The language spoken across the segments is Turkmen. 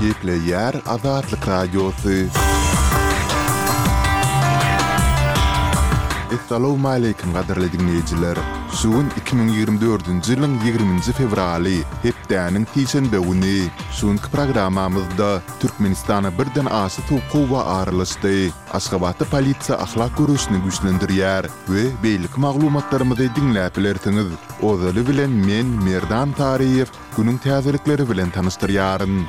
Gepleýär Azatlyk Radiosy. Essalowmaleýkim gadyrly diňleýjiler! Şu gün iki müň ýigrimi dördünji ýylyň ýigriminji fewraly, hepdäniň sişenbe güni. Şu günki programmamyzda Türkmenistana birden aşa sowuk howa aralaşdy. Aşgabatda polisiýa ahlak göreşini güýçlendirýär. we beýleki maglumatlarymyzy diňläp bilersiňiz. Ozaly bilen men Merdan Taryýew günüň täzelikleri bilen tanyşdyrýaryn.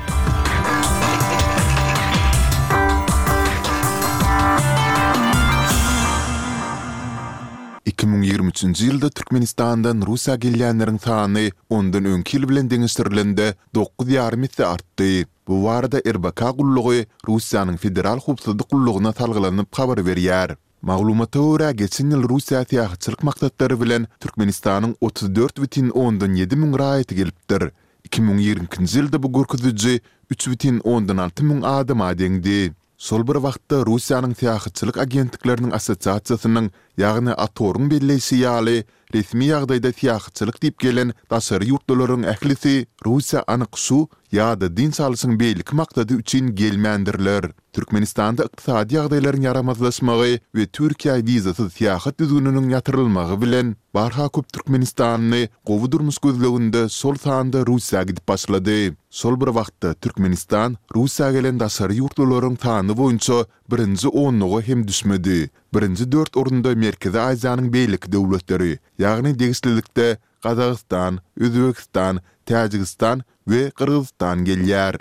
Iki müň ýigrimi üçünji ýylda Türkmenistandan Russiýa gelýänleriň sany ondan öňki ýyl bilen deňeşdirilende dokuz ýarym esse artdy. Bu barada RBK gullugy Russiýanyň Federal howpsuzlyk gullugyna salgylanyp habar berýär. Maglumata görä, geçen ýyl Russiýa syýahatçylyk maksatlary bilen Türkmenistanyň otuz dört bütin ondan ýedi müň raýaty gelipdir. Iki müň ýigrimi ikinji ýylda bu görkeziji üç bütin ondan alty müň adama deňdi. Şol bir wagtda, Russiýanyň Syýahatçylyk agentlikleriniň assosiasiýasynyň, ýagny ATOR-yň belleýşi ýaly, Resmi ýagdaýda syýahatçylyk diýip gelen daşary ýurtlularyň ählisi Russiýa anyk şu ýa-da dynç alyşyň beýleki maksady üçin gelmändirler. Türkmenistanda ykdysady ýagdaýlaryň ýaramazlaşmagy we Türkiýä wizasyz syýahat düzgüniniň ýatyrylmagy bilen barha köp türkmenistanly gowy durmuş gözleginde şol sanda Russiýa gidip başlady. Şol bir wagtda Türkmenistan Russiýa gelen daşary ýurtlularyň sany boýunça birinji onluga hem düşmedi. Birinji dört orunda Merkezi Aziýanyň beýleki döwletleri, ýagny degişlilikde Gazagystan, Özbegistan, Täjigistan we Gyrgyzystan gelýär.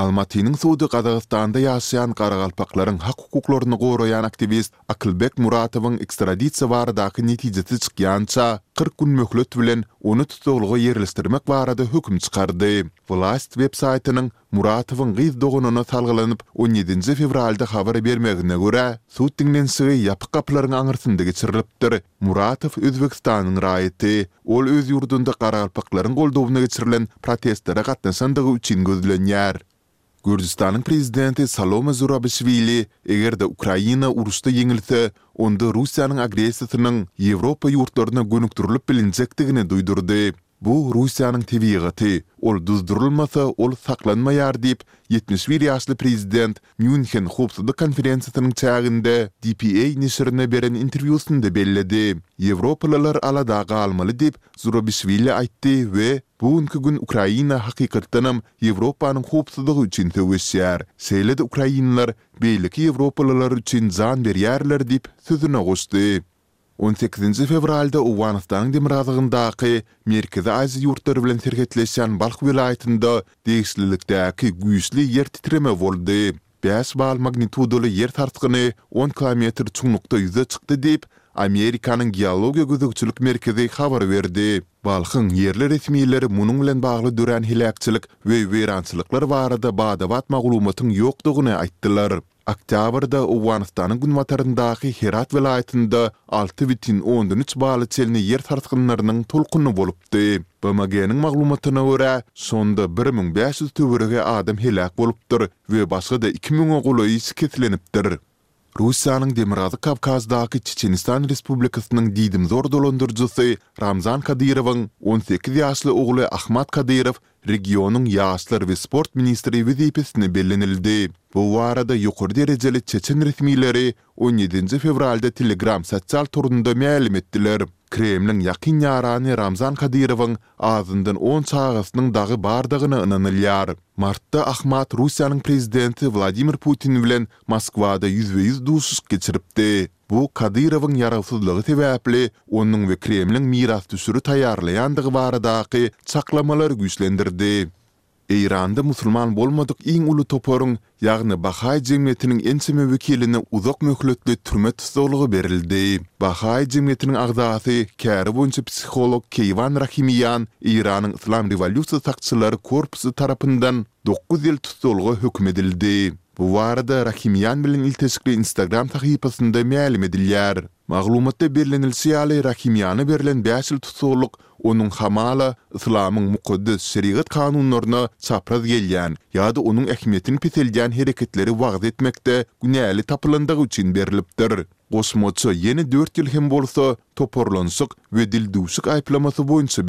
Almatynyň sudy Gazagystanda ýaşaýan garagalpaklaryň hak-hukuklaryny goraýan aktiwist Akylbek Muratowyň ekstradisiýa baradaky netijesi çykýança kyrk gün möhlet bilen ony tussaglyga ýerleşdirmek barada höküm çykardy. Wlaýst websaýtynyň Muratowyň gyz doganyna salgylanyp, on ýedinji fewralda habar bermegine görä, sud diňlenişigi ýapyk gapylaryň aňyrsynda geçirilipdir. Muratow Özbegistanyň raýaty. Ol öz ýurdunda garagalpaklaryň goldawyna geçirilen protestlere gatnaşandygy üçin gözlenýär. Gürjüstanyň prezidenti Salome Zurabişwili, eger-de Ukraina uruşda ýeňilse, onda Russiýanyň agressiýasynyň Ýewropa ýurtlaryna gönükdirilip bilinjekdigini duýdurdy. Bu Russiýanyň tebigaty, ol duzdurylmasa, ol saklanmaýar diýip, ýetmiş bir ýaşly prezident Mýunhen howpsuzlyk konferensiýasynyň çäginde dpa neşirine beren interwýusynda belledi. Ýewropalylar alada galmaly diýip, Zurabişwili aýtdy we Bu günki gün Ukraina hakykatdanam Ýewropanyň howpsuzlygy üçin söweşýär, şeýle-de ukrainler beýleki ýewropalylar üçin jan berýärler diýip, sözüne goşdy. On sekizinji fewralda Owganystanyň demirgazygyndaky, Merkezi Aziýa ýurtlary bilen serhetleşýän Balh welaýatynda degişlilikdäki güýçli ýer titreme boldy. Bäş bal magnitudaly ýer sarsgyny on kilometr çuňlukda ýüze çykdy diýip, Amerikanyň Geologiýa gözegçilik merkezi habar berdi. Balhyň ýerli resmileri munuň bilen bagly dörän heläkçilik we weýrançylyklar barada bada-bat maglumatyň ýokdugyny aýtdylar. Oktýabrda Owganystanyň günbataryndaky Herat welaýatynda alty bütin ondan üç bala çenli ýer sarsgynlarynyň tolkuny bolupdy. BMG-niň maglumatyna görä, şonda bir müň bäş ýüz töweregi adam heläk bolupdyr we başga-da iki müňe golaýy şikeslenipdir. Russiýanyň Demirgazyk Kawkazdaky Çeçenistan Respublikasynyň diýdimzor dolandyryjysy Ramzan Kadyrowyň on sekiz ýaşly ogly Ahmat Kadyrow regionyň ýaşlar we sport ministri wezipesine bellenildi. Bu barada ýokary derejeli çeçen resmileri on ýedinji fewralda Telegram sosial torunda mälim etdiler. Kremliň ýakyn ýarany Ramzan Kadyrowyň azyndan on çagasynyň dagy bardygyna ynanylýar. Martda Ahmad Russiýanyň prezidenti Wladimir Putin bilen Moskwada ýüzbe-ýüz duşuşyk geçiripdi. Bu Kadyrowyň ýarawsyzlygy sebäpli onuň we Kremliň mirasdüşüri taýýarlaýandygy baradaky çaklamalary güýçlendirdi. Eýranda musulman bolmadyk iň uly toparyň, ýagny bahaý jemgyýetiniň ençeme wekiline uzak möhletli türme tussaglygy berildi. Bahaý jemgyýetiniň agzasy, käri boýunça psiholog Keýwan Rahimiýan Eýranyň Yslam rewolýusiýasy sakçylary korpusy tarapyndan, Dokuz ýyl tussaglga höküm edildi. Bu barada Rahimian bilen ilteşikli Instagram sahypasynda mälim edilýär. Maglumatda bellenilişi ýaly, Rahimiana berlen bäş ýyl tussaglyk onuň hamala yslamyň mukaddes şerigat kanunlaryna çapraz gelýän ýa-da onuň ähmiýetini peseldýän hereketleri wagyz etmekde günäli tapylandygy üçin berlipdir. Goşmaça ýene dört ýyl hem bolsa toparlanyşyk we dildüwşük aýyplamasy boýunça